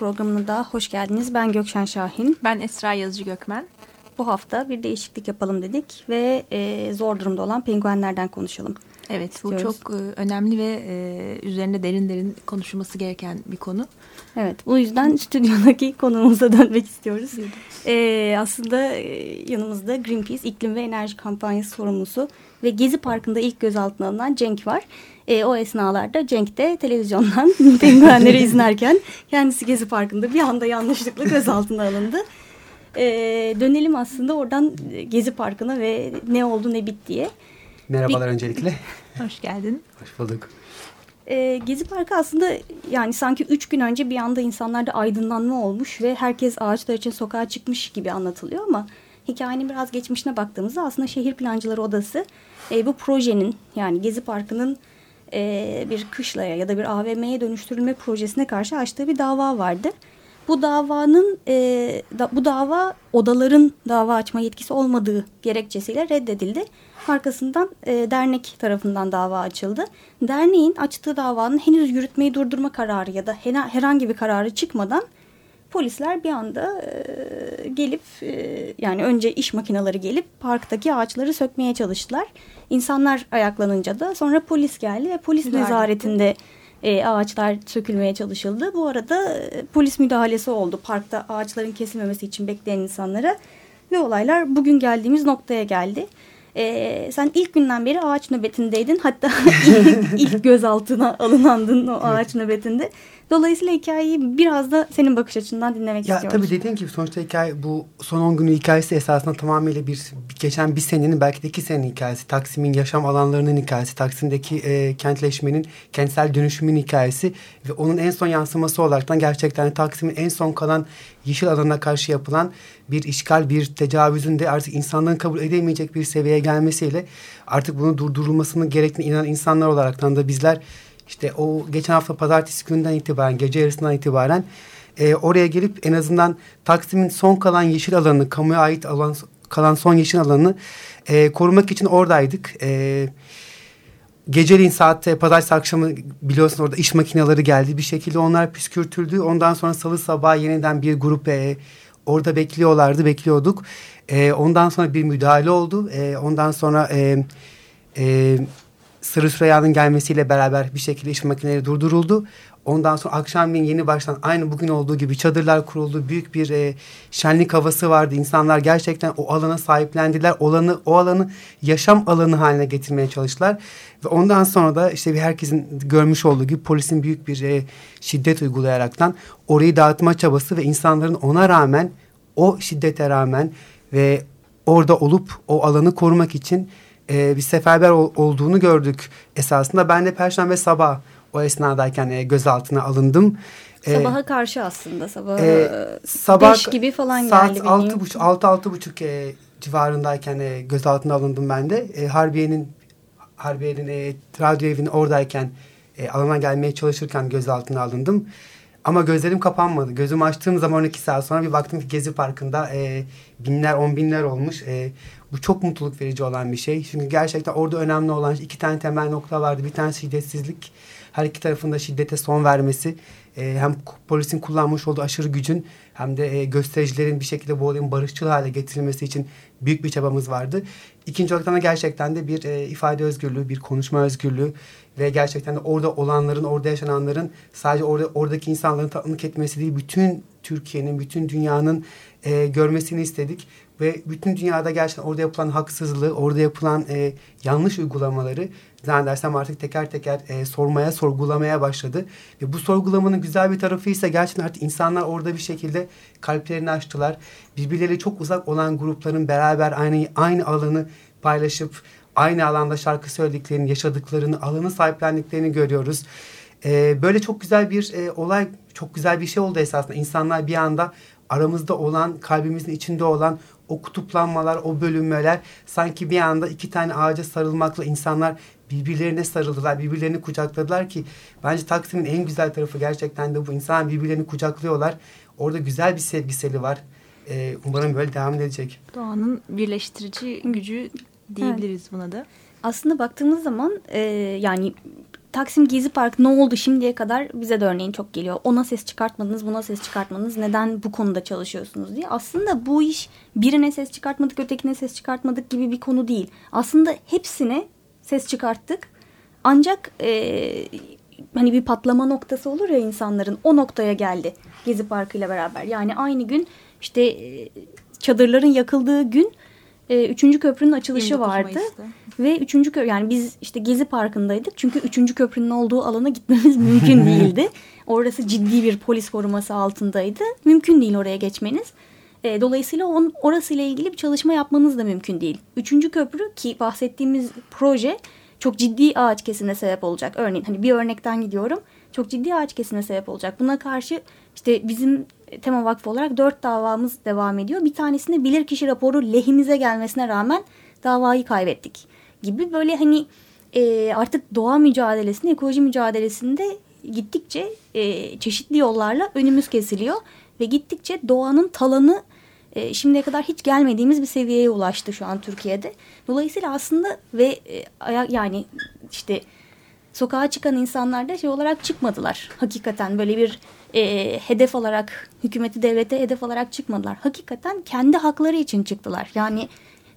programına da hoş geldiniz. Ben Gökşen Şahin. Ben Esra Yazıcı Gökmen. Bu hafta bir değişiklik yapalım dedik ve e, zor durumda olan penguenlerden konuşalım. Evet, istiyoruz. bu çok e, önemli ve e, üzerinde derin derin konuşulması gereken bir konu. Evet, bu yüzden stüdyodaki konumuza dönmek istiyoruz. E, aslında e, yanımızda Greenpeace İklim ve Enerji Kampanyası sorumlusu ve Gezi Parkı'nda ilk gözaltına alınan Cenk var. E, o esnalarda Cenk de televizyondan penguenleri izlerken kendisi Gezi Parkı'nda bir anda yanlışlıkla gözaltına alındı. E, dönelim aslında oradan Gezi Parkı'na ve ne oldu ne bittiye. Merhabalar bir, öncelikle. Hoş geldin. Hoş bulduk. E, Gezi Parkı aslında yani sanki üç gün önce bir anda insanlarda aydınlanma olmuş ve herkes ağaçlar için sokağa çıkmış gibi anlatılıyor ama hikayenin biraz geçmişine baktığımızda aslında Şehir Plancıları Odası e, bu projenin yani Gezi Parkı'nın e, bir kışlaya ya da bir AVM'ye dönüştürülme projesine karşı açtığı bir dava vardı. Bu davanın e, da, bu dava odaların dava açma yetkisi olmadığı gerekçesiyle reddedildi. Arkasından e, dernek tarafından dava açıldı. Derneğin açtığı davanın henüz yürütmeyi durdurma kararı ya da herhangi bir kararı çıkmadan polisler bir anda e, gelip e, yani önce iş makineleri gelip parktaki ağaçları sökmeye çalıştılar. İnsanlar ayaklanınca da sonra polis geldi ve polis Müdahale. nezaretinde e, ağaçlar sökülmeye çalışıldı. Bu arada e, polis müdahalesi oldu parkta ağaçların kesilmemesi için bekleyen insanlara ve olaylar bugün geldiğimiz noktaya geldi. E, sen ilk günden beri ağaç nöbetindeydin hatta ilk, ilk gözaltına alınandın o ağaç nöbetinde. Dolayısıyla hikayeyi biraz da senin bakış açından dinlemek ya, istiyorum. Tabii dediğin gibi sonuçta hikaye bu son 10 günün hikayesi esasında tamamıyla bir geçen bir senenin belki de iki senenin hikayesi. Taksim'in yaşam alanlarının hikayesi. Taksim'deki e, kentleşmenin, kentsel dönüşümün hikayesi ve onun en son yansıması olaraktan gerçekten Taksim'in en son kalan yeşil alana karşı yapılan bir işgal, bir tecavüzün de artık insanların kabul edemeyecek bir seviyeye gelmesiyle artık bunu durdurulmasının gerektiğine inanan insanlar olaraktan da bizler işte o geçen hafta pazartesi günden itibaren gece yarısından itibaren e, oraya gelip en azından Taksim'in son kalan yeşil alanını kamuya ait alan kalan son yeşil alanını e, korumak için oradaydık. E, geceliğin saatte pazartesi akşamı biliyorsun orada iş makineleri geldi. Bir şekilde onlar püskürtüldü. Ondan sonra salı sabahı yeniden bir grup e, orada bekliyorlardı, bekliyorduk. E, ondan sonra bir müdahale oldu. E, ondan sonra e, e, Sarı Süreyya'nın gelmesiyle beraber bir şekilde iş makineleri durduruldu. Ondan sonra akşamleyin yeni baştan aynı bugün olduğu gibi çadırlar kuruldu. Büyük bir e, şenlik havası vardı. İnsanlar gerçekten o alana sahiplendiler. Olanı, o alanı yaşam alanı haline getirmeye çalıştılar. Ve ondan sonra da işte herkesin görmüş olduğu gibi polisin büyük bir e, şiddet uygulayaraktan orayı dağıtma çabası ve insanların ona rağmen o şiddete rağmen ve orada olup o alanı korumak için e, bir seferber ol, olduğunu gördük esasında. Ben de perşembe sabah o esnadayken e, gözaltına alındım. E, Sabaha karşı aslında sabah, e, sabah beş gibi falan saat geldi. Saat altı buçuk, altı altı buçuk e, civarındayken e, gözaltına alındım ben de. E, Harbiye'nin Harbiye'nin e, radyo evinin oradayken e, alana gelmeye çalışırken gözaltına alındım. Ama gözlerim kapanmadı. Gözümü açtığım zaman 12 saat sonra bir baktım ki Gezi Parkı'nda e, binler on binler olmuş. E, bu çok mutluluk verici olan bir şey. Çünkü gerçekten orada önemli olan iki tane temel nokta vardı. Bir tanesi şiddetsizlik. Her iki tarafında şiddete son vermesi. E, hem polisin kullanmış olduğu aşırı gücün hem de e, göstericilerin bir şekilde bu olayın barışçıl hale getirilmesi için büyük bir çabamız vardı. İkinci olarak da gerçekten de bir e, ifade özgürlüğü, bir konuşma özgürlüğü ve gerçekten de orada olanların, orada yaşananların sadece orada oradaki insanların tanık etmesi değil, bütün Türkiye'nin, bütün dünyanın e, görmesini istedik ve bütün dünyada gerçekten orada yapılan haksızlığı, orada yapılan e, yanlış uygulamaları zannedersem artık teker teker e, sormaya, sorgulamaya başladı. Ve bu sorgulamanın güzel bir tarafı ise gerçekten artık insanlar orada bir şekilde kalplerini açtılar. Birbirleriyle çok uzak olan grupların beraber aynı aynı alanı paylaşıp aynı alanda şarkı söylediklerini, yaşadıklarını, alanı sahiplendiklerini görüyoruz. E, böyle çok güzel bir e, olay, çok güzel bir şey oldu esasında. İnsanlar bir anda aramızda olan, kalbimizin içinde olan o kutuplanmalar, o bölünmeler sanki bir anda iki tane ağaca sarılmakla insanlar birbirlerine sarıldılar, birbirlerini kucakladılar ki bence Taksim'in en güzel tarafı gerçekten de bu. İnsanlar birbirlerini kucaklıyorlar. Orada güzel bir sevgiseli var. Ee, umarım böyle devam edecek. Doğanın birleştirici gücü diyebiliriz evet. buna da. Aslında baktığımız zaman e, yani Taksim Gezi Park ne oldu şimdiye kadar bize de örneğin çok geliyor. Ona ses çıkartmadınız, buna ses çıkartmadınız. Neden bu konuda çalışıyorsunuz diye. Aslında bu iş birine ses çıkartmadık, ötekine ses çıkartmadık gibi bir konu değil. Aslında hepsine ses çıkarttık. Ancak e, hani bir patlama noktası olur ya insanların o noktaya geldi Gezi Parkı ile beraber. Yani aynı gün işte e, çadırların yakıldığı gün e, üçüncü köprünün açılışı vardı. Mayıs'ta. Ve üçüncü köprü yani biz işte Gezi Parkı'ndaydık. Çünkü üçüncü köprünün olduğu alana gitmemiz mümkün değildi. Orası ciddi bir polis koruması altındaydı. Mümkün değil oraya geçmeniz. E, dolayısıyla on, orası ile ilgili bir çalışma yapmanız da mümkün değil. Üçüncü köprü ki bahsettiğimiz proje çok ciddi ağaç kesine sebep olacak. Örneğin hani bir örnekten gidiyorum. Çok ciddi ağaç kesine sebep olacak. Buna karşı işte bizim Tema Vakfı olarak dört davamız devam ediyor. Bir tanesinde bilirkişi raporu lehimize gelmesine rağmen davayı kaybettik gibi böyle hani e, artık doğa mücadelesinde, ekoloji mücadelesinde gittikçe e, çeşitli yollarla önümüz kesiliyor ve gittikçe doğanın talanı e, şimdiye kadar hiç gelmediğimiz bir seviyeye ulaştı şu an Türkiye'de. Dolayısıyla aslında ve e, yani işte sokağa çıkan insanlar da şey olarak çıkmadılar. Hakikaten böyle bir e, hedef olarak hükümeti devlete hedef olarak çıkmadılar. Hakikaten kendi hakları için çıktılar. Yani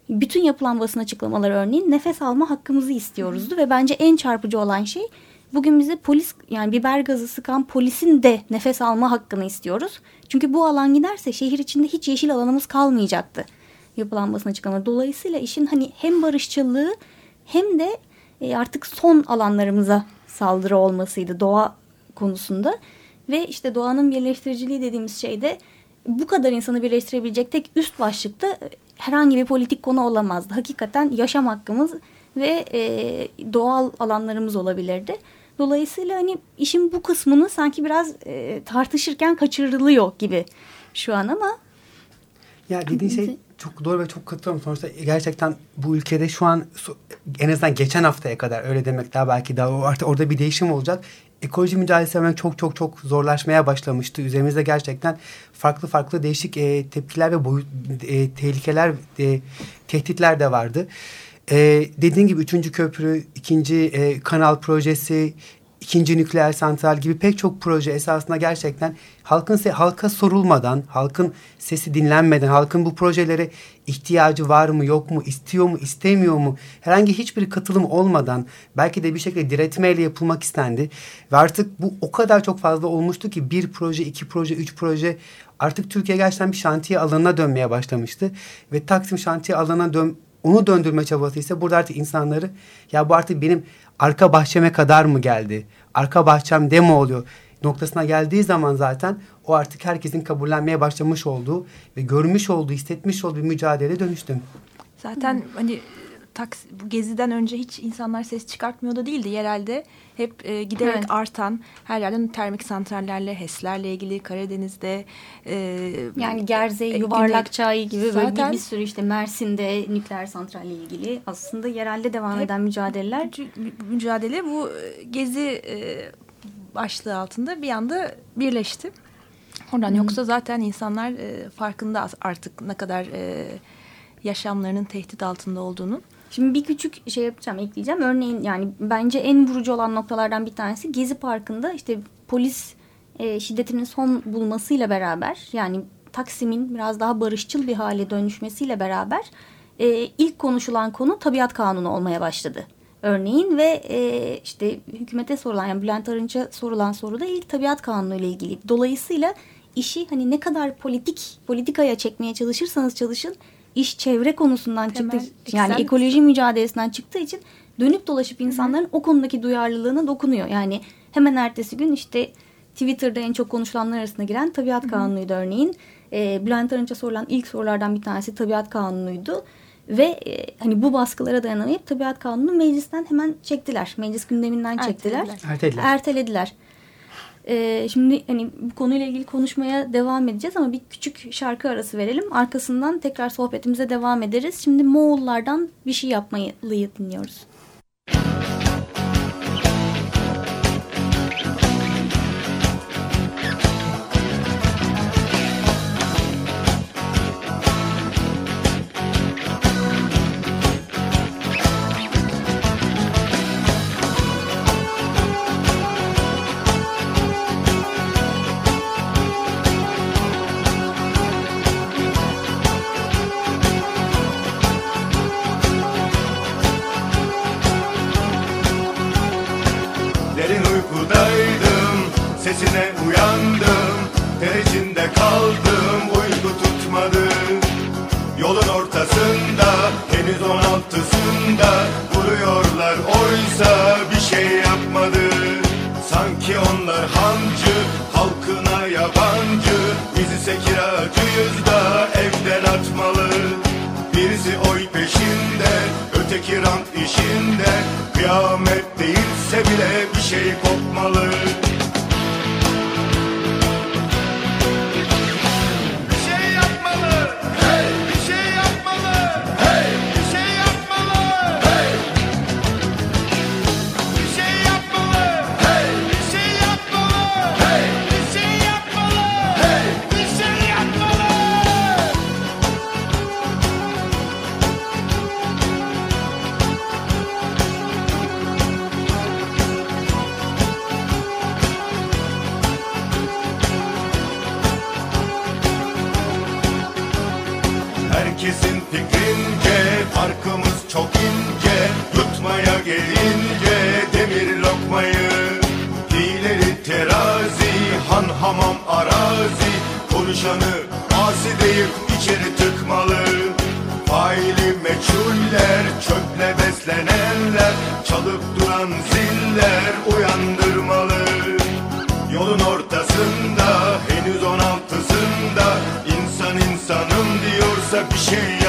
bütün yapılan basın açıklamaları örneğin nefes alma hakkımızı istiyoruzdu ve bence en çarpıcı olan şey bugün bize polis yani biber gazı sıkan polisin de nefes alma hakkını istiyoruz. Çünkü bu alan giderse şehir içinde hiç yeşil alanımız kalmayacaktı yapılan basın açıklamaları. Dolayısıyla işin hani hem barışçılığı hem de e, artık son alanlarımıza saldırı olmasıydı doğa konusunda. Ve işte doğanın birleştiriciliği dediğimiz şeyde bu kadar insanı birleştirebilecek tek üst başlıkta herhangi bir politik konu olamazdı. Hakikaten yaşam hakkımız ve e, doğal alanlarımız olabilirdi. Dolayısıyla hani işin bu kısmını sanki biraz e, tartışırken kaçırılıyor gibi şu an ama. Ya dediğin şey çok doğru ve çok katılıyorum. Sonuçta gerçekten bu ülkede şu an en azından geçen haftaya kadar öyle demek daha belki daha artık orada bir değişim olacak ekoloji mücadelesi hemen çok çok çok zorlaşmaya başlamıştı. Üzerimizde gerçekten farklı farklı değişik e, tepkiler ve boyut e, tehlikeler, e, tehditler de vardı. E, dediğin gibi üçüncü köprü, ikinci e, kanal projesi, ikinci nükleer santral gibi pek çok proje esasında gerçekten halkın halka sorulmadan, halkın sesi dinlenmeden, halkın bu projelere ihtiyacı var mı, yok mu, istiyor mu, istemiyor mu, herhangi hiçbir katılım olmadan belki de bir şekilde diretmeyle yapılmak istendi. Ve artık bu o kadar çok fazla olmuştu ki bir proje, iki proje, üç proje artık Türkiye gerçekten bir şantiye alanına dönmeye başlamıştı. Ve Taksim şantiye alanına dön onu döndürme çabası ise burada artık insanları ya bu artık benim arka bahçeme kadar mı geldi? Arka bahçem de mi oluyor? noktasına geldiği zaman zaten o artık herkesin kabullenmeye başlamış olduğu ve görmüş olduğu, hissetmiş olduğu bir mücadele dönüştü. Zaten hani taks, bu geziden önce hiç insanlar ses çıkartmıyor da değildi. Yerelde hep e, giderek evet. artan her yerden termik santrallerle, HES'lerle ilgili Karadeniz'de e, yani Gerze, e, Yuvarlakçay gibi zaten, böyle bir, bir sürü işte Mersin'de nükleer santralle ilgili aslında yerelde devam eden mücadeleler. Mücadele bu e, gezi e, başlığı altında bir anda birleşti. Oradan hmm. yoksa zaten insanlar e, farkında artık ne kadar e, yaşamlarının tehdit altında olduğunu. Şimdi bir küçük şey yapacağım, ekleyeceğim. Örneğin yani bence en vurucu olan noktalardan bir tanesi Gezi Parkı'nda işte polis e, şiddetinin son bulmasıyla beraber yani Taksim'in biraz daha barışçıl bir hale dönüşmesiyle beraber e, ilk konuşulan konu tabiat kanunu olmaya başladı. Örneğin ve e, işte hükümete sorulan yani Bülent Arınç'a sorulan soru da ilk tabiat kanunu ile ilgili. Dolayısıyla işi hani ne kadar politik politikaya çekmeye çalışırsanız çalışın iş çevre konusundan Temel, çıktı. Yani eksen- ekoloji mücadelesinden çıktığı için dönüp dolaşıp insanların o konudaki duyarlılığına dokunuyor. Yani hemen ertesi gün işte Twitter'da en çok konuşulanlar arasında giren tabiat kanunuydu örneğin. E, Bülent Arınç'a sorulan ilk sorulardan bir tanesi tabiat kanunuydu. Ve e, hani bu baskılara dayanamayıp tabiat kanunu meclisten hemen çektiler. Meclis gündeminden çektiler. Ertelediler. Ertelediler. Ertelediler. E, şimdi hani bu konuyla ilgili konuşmaya devam edeceğiz ama bir küçük şarkı arası verelim. Arkasından tekrar sohbetimize devam ederiz. Şimdi Moğollardan bir şey yapmayı dinliyoruz. Herkesin fikrince farkımız çok ince. Yutmaya gelince demir lokmayı. Hileri terazi, han hamam arazi. Konuşanı asi deyip içeri tıkmalı. Faili meçhuller, çöple beslenenler. Çalıp duran ziller uyandırmalı. Yolun ortasında change.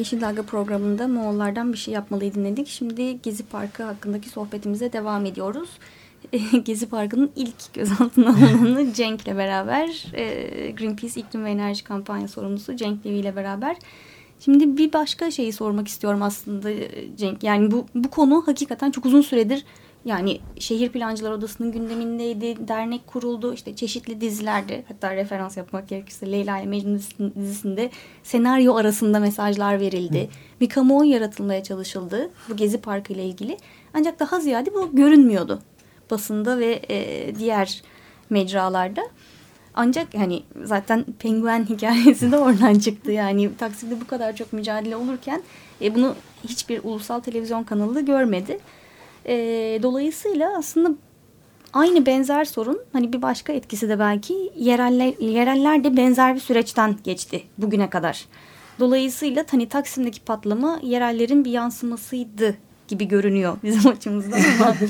Yeşil Dalga programında Moğollardan bir şey yapmalıyı dinledik. Şimdi Gezi Parkı hakkındaki sohbetimize devam ediyoruz. Gezi Parkı'nın ilk gözaltına alınanı Cenk'le beraber e, Greenpeace İklim ve Enerji Kampanya sorumlusu Cenk Levi ile beraber. Şimdi bir başka şeyi sormak istiyorum aslında e, Cenk. Yani bu, bu konu hakikaten çok uzun süredir yani Şehir Plancılar Odası'nın gündemindeydi, dernek kuruldu, işte çeşitli dizilerde hatta referans yapmak gerekirse Leyla ile Mecnun dizisinde senaryo arasında mesajlar verildi. Bir kamuoyu yaratılmaya çalışıldı bu Gezi Parkı ile ilgili. Ancak daha ziyade bu görünmüyordu basında ve e, diğer mecralarda. Ancak hani zaten penguen hikayesi de oradan çıktı. Yani Taksim'de bu kadar çok mücadele olurken e, bunu hiçbir ulusal televizyon kanalı görmedi. E, dolayısıyla aslında aynı benzer sorun hani bir başka etkisi de belki yereller, yereller de benzer bir süreçten geçti bugüne kadar. Dolayısıyla hani Taksim'deki patlama yerellerin bir yansımasıydı gibi görünüyor bizim açımızdan ama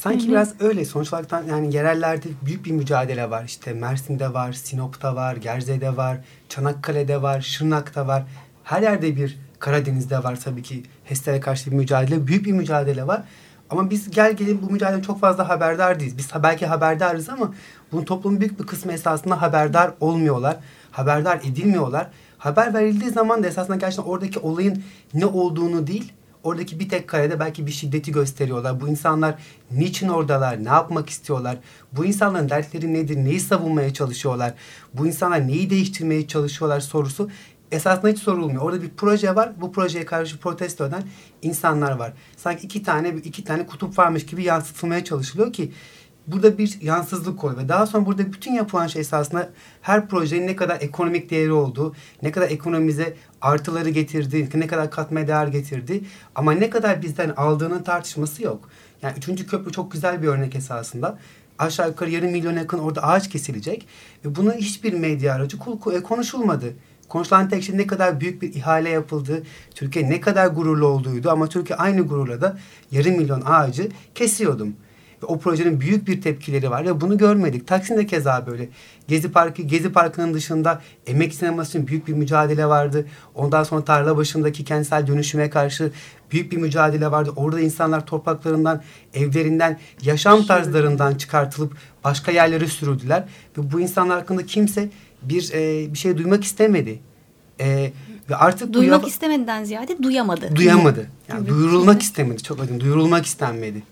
Sanki biraz öyle. Sonuç olarak yani yerellerde büyük bir mücadele var. İşte Mersin'de var, Sinop'ta var, Gerze'de var, Çanakkale'de var, Şırnak'ta var. Her yerde bir Karadeniz'de var tabii ki HES'lere karşı bir mücadele. Büyük bir mücadele var. Ama biz gel gelin bu mücadeleden çok fazla haberdar değiliz. Biz belki haberdarız ama bunun toplumun büyük bir kısmı esasında haberdar olmuyorlar. Haberdar edilmiyorlar. Haber verildiği zaman da esasında gerçekten oradaki olayın ne olduğunu değil, oradaki bir tek karede belki bir şiddeti gösteriyorlar. Bu insanlar niçin oradalar, ne yapmak istiyorlar? Bu insanların dertleri nedir, neyi savunmaya çalışıyorlar? Bu insanlar neyi değiştirmeye çalışıyorlar sorusu esasında hiç sorulmuyor. Orada bir proje var. Bu projeye karşı protesto eden insanlar var. Sanki iki tane iki tane kutup varmış gibi yansıtılmaya çalışılıyor ki burada bir yansızlık oluyor. Ve daha sonra burada bütün yapılan şey esasında her projenin ne kadar ekonomik değeri olduğu, ne kadar ekonomimize artıları getirdi, ne kadar katma değer getirdi. Ama ne kadar bizden aldığının tartışması yok. Yani üçüncü köprü çok güzel bir örnek esasında. Aşağı yukarı yarım milyon yakın orada ağaç kesilecek. Ve bunu hiçbir medya aracı konuşulmadı. Konuşulan tek şey ne kadar büyük bir ihale yapıldı, Türkiye ne kadar gururlu olduğuydu ama Türkiye aynı gururla da yarım milyon ağacı kesiyordum. Ve o projenin büyük bir tepkileri var ve bunu görmedik. Taksim'de keza böyle. Gezi Parkı, Gezi Parkı'nın dışında emek sineması için büyük bir mücadele vardı. Ondan sonra tarla başındaki kentsel dönüşüme karşı büyük bir mücadele vardı. Orada insanlar topraklarından, evlerinden, yaşam tarzlarından çıkartılıp başka yerlere sürüldüler. Ve bu insanlar hakkında kimse bir e, bir şey duymak istemedi. E, ve artık duymak bu istemeden ziyade duyamadı. Duyamadı. Yani evet. duyurulmak istemedi. Çok önemli. Duyurulmak istenmedi.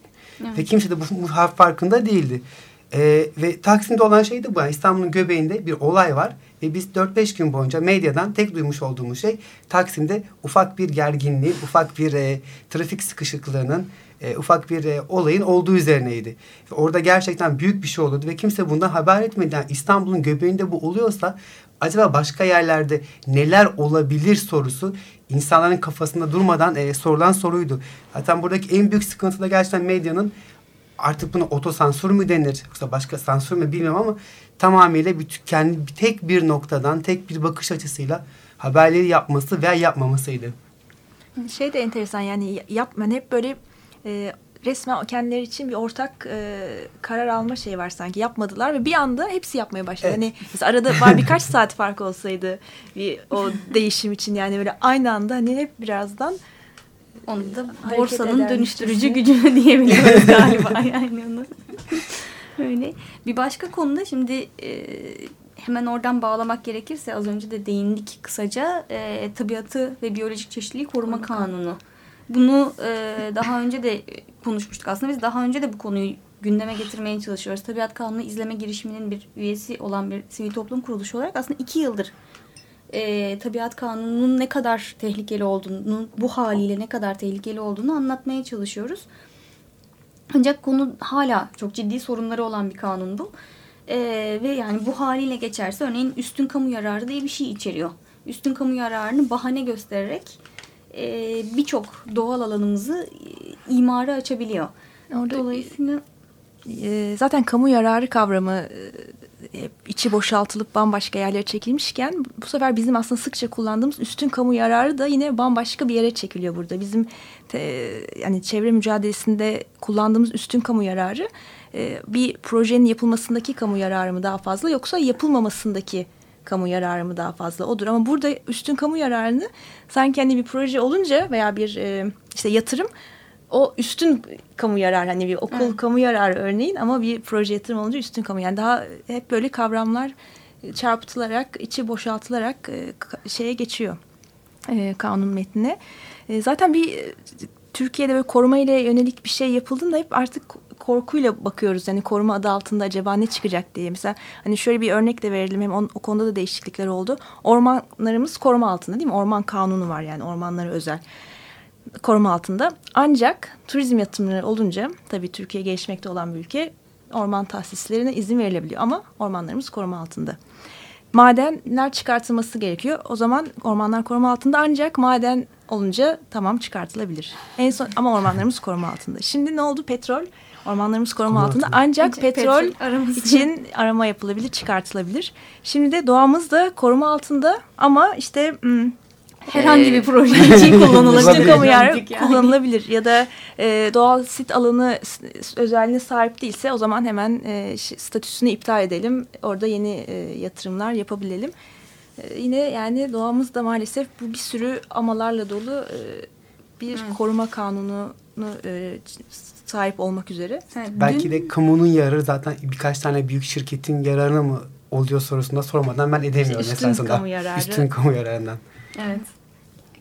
Evet. Ve kimse de bu, bu farkında değildi. E, ve Taksim'de olan şey de bu. Yani İstanbul'un göbeğinde bir olay var. Ve biz 4-5 gün boyunca medyadan tek duymuş olduğumuz şey Taksim'de ufak bir gerginliği, ufak bir e, trafik sıkışıklığının, e, ufak bir e, olayın olduğu üzerineydi. Orada gerçekten büyük bir şey oldu ve kimse bundan haber etmedi. Yani İstanbul'un göbeğinde bu oluyorsa acaba başka yerlerde neler olabilir sorusu insanların kafasında durmadan e, sorulan soruydu. Zaten buradaki en büyük sıkıntı da gerçekten medyanın artık bunu otosansür mü denir yoksa başka sansür mü bilmiyorum ama tamamıyla bir, kendi tek bir noktadan tek bir bakış açısıyla haberleri yapması veya yapmamasıydı. Şey de enteresan yani yapman hep böyle e, resmen kendileri için bir ortak e, karar alma şeyi var sanki yapmadılar ve bir anda hepsi yapmaya başladı. Evet. Hani mesela arada var birkaç saat fark olsaydı bir o değişim için yani böyle aynı anda hani hep birazdan onu da borsanın dönüştürücü gücü diyebiliriz galiba yani onu. Öyle. Bir başka konuda şimdi e, hemen oradan bağlamak gerekirse az önce de değindik kısaca e, tabiatı ve biyolojik çeşitliliği koruma kanunu. Bunu e, daha önce de konuşmuştuk aslında biz daha önce de bu konuyu gündeme getirmeye çalışıyoruz. Tabiat Kanunu izleme girişiminin bir üyesi olan bir sivil toplum kuruluşu olarak aslında iki yıldır e, Tabiat Kanunu'nun ne kadar tehlikeli olduğunu, bu haliyle ne kadar tehlikeli olduğunu anlatmaya çalışıyoruz. Ancak konu hala çok ciddi sorunları olan bir kanun bu. E, ve yani bu haliyle geçerse örneğin üstün kamu yararı diye bir şey içeriyor. Üstün kamu yararını bahane göstererek e, birçok doğal alanımızı e, imara açabiliyor. Orada Dolayısıyla e, zaten kamu yararı kavramı e, içi boşaltılıp bambaşka yerlere çekilmişken bu sefer bizim aslında sıkça kullandığımız üstün kamu yararı da yine bambaşka bir yere çekiliyor burada. Bizim te, yani çevre mücadelesinde kullandığımız üstün kamu yararı e, bir projenin yapılmasındaki kamu yararı mı daha fazla yoksa yapılmamasındaki kamu yararı mı daha fazla odur. Ama burada üstün kamu yararını sanki hani bir proje olunca veya bir e, işte yatırım o üstün kamu yarar hani bir okul evet. kamu yarar örneğin ama bir proje yatırım olunca üstün kamu yani daha hep böyle kavramlar çarpıtılarak içi boşaltılarak e, şeye geçiyor e, kanun metnine. E, zaten bir Türkiye'de böyle koruma ile yönelik bir şey yapıldığında hep artık korkuyla bakıyoruz. Yani koruma adı altında acaba ne çıkacak diye. Mesela hani şöyle bir örnek de verelim. Hem on, o konuda da değişiklikler oldu. Ormanlarımız koruma altında değil mi? Orman kanunu var yani ormanlara özel koruma altında. Ancak turizm yatırımları olunca tabii Türkiye gelişmekte olan bir ülke orman tahsislerine izin verilebiliyor ama ormanlarımız koruma altında. Madenler çıkartılması gerekiyor. O zaman ormanlar koruma altında ancak maden olunca tamam çıkartılabilir. En son ama ormanlarımız koruma altında. Şimdi ne oldu? Petrol ormanlarımız koruma koruma altında. altında. Ancak, ancak petrol, petrol için arama yapılabilir, çıkartılabilir. Şimdi de doğamız da koruma altında ama işte hmm, Herhangi bir proje için kullanılabilir. Kamu yer Mantık yani. kullanılabilir ya da e, doğal sit alanı özelliğine sahip değilse o zaman hemen e, statüsünü iptal edelim. Orada yeni e, yatırımlar yapabilelim. E, yine yani doğamızda maalesef bu bir sürü amalarla dolu e, bir koruma kanununu e, sahip olmak üzere. Evet, Belki dün- de kamunun yararı zaten birkaç tane büyük şirketin yararına mı oluyor sorusunda sormadan ben edemiyorum Üstün esasında. kamu yararı. Üstün kamu yararından. Evet.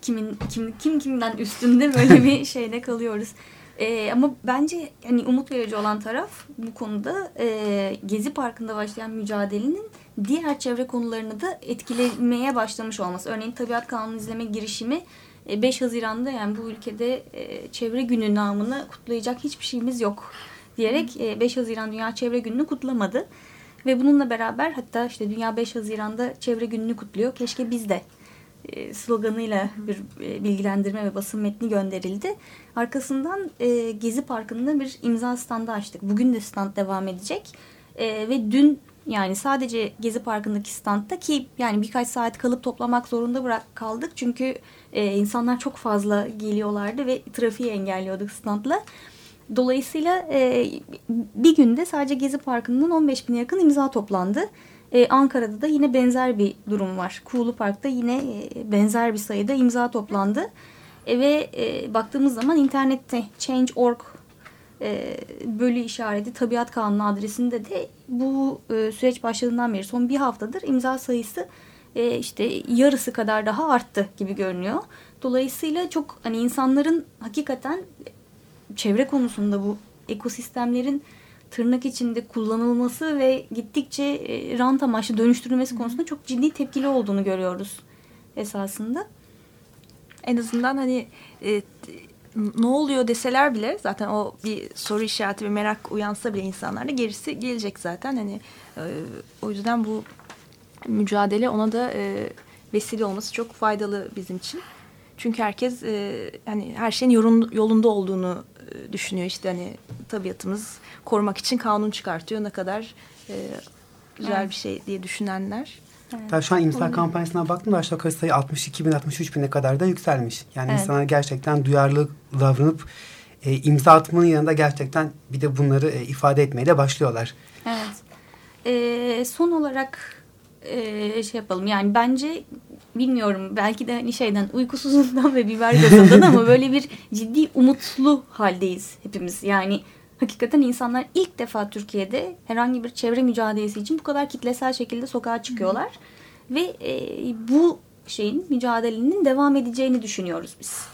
Kimin kim kim kimden üstünde böyle bir şeyde kalıyoruz. Ee, ama bence hani umut verici olan taraf bu konuda e, Gezi Parkı'nda başlayan mücadelenin diğer çevre konularını da etkilemeye başlamış olması. Örneğin tabiat kanunu izleme girişimi 5 Haziran'da yani bu ülkede e, çevre günü namını kutlayacak hiçbir şeyimiz yok diyerek e, 5 Haziran Dünya Çevre Günü'nü kutlamadı. Ve bununla beraber hatta işte Dünya 5 Haziran'da Çevre Günü'nü kutluyor. Keşke biz de e, sloganıyla bir e, bilgilendirme ve basın metni gönderildi. Arkasından e, Gezi Parkı'nda bir imza standı açtık. Bugün de stand devam edecek. E, ve dün yani sadece Gezi Parkı'ndaki standta ki yani birkaç saat kalıp toplamak zorunda bırak kaldık. Çünkü e, insanlar çok fazla geliyorlardı ve trafiği engelliyorduk standla. Dolayısıyla e, bir günde sadece Gezi Parkı'ndan 15 bine yakın imza toplandı. E, Ankara'da da yine benzer bir durum var. Kuğulu Park'ta yine e, benzer bir sayıda imza toplandı. E, ve e, baktığımız zaman internette Change.org e, bölü işareti tabiat kanunu adresinde de bu e, süreç başladığından beri son bir haftadır imza sayısı e, işte yarısı kadar daha arttı gibi görünüyor. Dolayısıyla çok hani insanların hakikaten çevre konusunda bu ekosistemlerin tırnak içinde kullanılması ve gittikçe e, rant amaçlı dönüştürülmesi konusunda çok ciddi tepkili olduğunu görüyoruz esasında. En azından hani e, ne oluyor deseler bile zaten o bir soru işareti ve merak uyansa bile insanlarda gerisi gelecek zaten. Hani e, o yüzden bu mücadele ona da e, vesile olması çok faydalı bizim için. Çünkü herkes e, hani her şeyin yorun, yolunda olduğunu e, düşünüyor. İşte hani tabiatımız korumak için kanun çıkartıyor. Ne kadar e, güzel Evet. bir şey diye düşünenler. Hatta şu an imza kampanyasına baktım da aşağı yukarı sayı 62 bin 63 bine kadar da yükselmiş. Yani Evet. insanlar gerçekten duyarlı davranıp e, imza atmanın yanında gerçekten bir de bunları e, ifade etmeye de başlıyorlar. Evet. Ee, son olarak e, şey yapalım. Yani bence bilmiyorum belki de hani şeyden uykusuzluğundan ve biber gazından ama böyle bir ciddi umutlu haldeyiz hepimiz. Yani hakikaten insanlar ilk defa Türkiye'de herhangi bir çevre mücadelesi için bu kadar kitlesel şekilde sokağa çıkıyorlar. Ve e, bu şeyin mücadelenin devam edeceğini düşünüyoruz biz.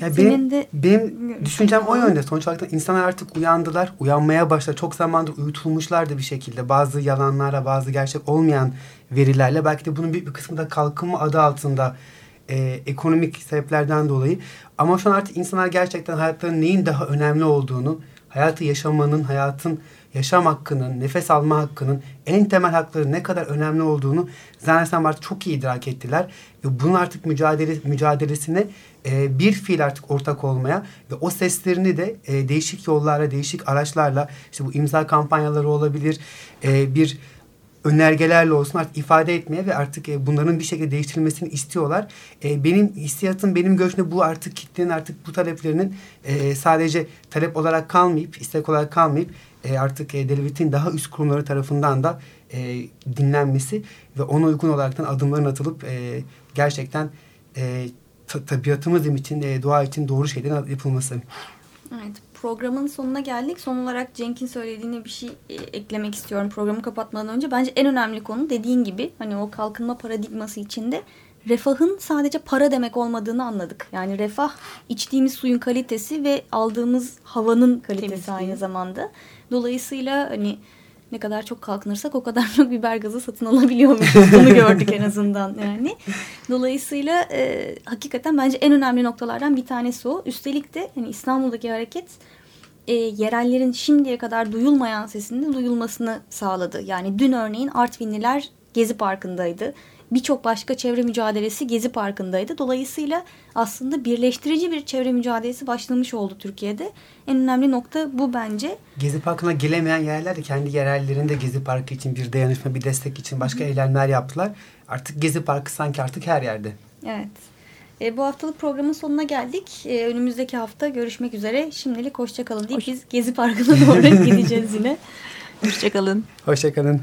Ya Senin benim, de- benim düşüncem o yönde. Sonuç olarak insanlar artık uyandılar. Uyanmaya başladı. Çok zamandır uyutulmuşlardı bir şekilde. Bazı yalanlarla, bazı gerçek olmayan verilerle. Belki de bunun büyük bir kısmı da kalkınma adı altında e, ekonomik sebeplerden dolayı. Ama şu an artık insanlar gerçekten hayatlarının neyin daha önemli olduğunu, hayatı yaşamanın, hayatın yaşam hakkının, nefes alma hakkının en temel hakları ne kadar önemli olduğunu zannedersem artık çok iyi idrak ettiler. Ve bunun artık mücadele, mücadelesine e, bir fiil artık ortak olmaya ve o seslerini de e, değişik yollarla, değişik araçlarla işte bu imza kampanyaları olabilir, e, bir önergelerle olsun artık ifade etmeye ve artık e, bunların bir şekilde değiştirilmesini istiyorlar. E, benim hissiyatım, benim görüşümde bu artık kitlenin artık bu taleplerinin e, sadece talep olarak kalmayıp, istek olarak kalmayıp artık e, devletin daha üst kurumları tarafından da dinlenmesi ve ona uygun olaraktan adımların atılıp gerçekten ta- tabiatımız için, e, doğa için doğru şeylerin yapılması. Evet, programın sonuna geldik. Son olarak Cenk'in söylediğine bir şey e, eklemek istiyorum programı kapatmadan önce. Bence en önemli konu dediğin gibi hani o kalkınma paradigması içinde refahın sadece para demek olmadığını anladık. Yani refah içtiğimiz suyun kalitesi ve aldığımız havanın kalitesi Temizliği. aynı zamanda. Dolayısıyla hani ne kadar çok kalkınırsak o kadar çok biber gazı satın alabiliyormuşuz. Bunu gördük en azından yani. Dolayısıyla e, hakikaten bence en önemli noktalardan bir tanesi o. Üstelik de hani İstanbul'daki hareket e, yerellerin şimdiye kadar duyulmayan sesinin duyulmasını sağladı. Yani dün örneğin Artvinliler Gezi Parkı'ndaydı. Birçok başka çevre mücadelesi Gezi Parkı'ndaydı. Dolayısıyla aslında birleştirici bir çevre mücadelesi başlamış oldu Türkiye'de. En önemli nokta bu bence. Gezi Parkı'na gelemeyen yerler de kendi yerellerinde Gezi Parkı için bir dayanışma, bir destek için başka eylemler yaptılar. Artık Gezi Parkı sanki artık her yerde. Evet. E, bu haftalık programın sonuna geldik. E, önümüzdeki hafta görüşmek üzere. Şimdilik hoşçakalın deyip biz Gezi Parkı'na doğru gideceğiz yine. Hoşçakalın. Hoşçakalın.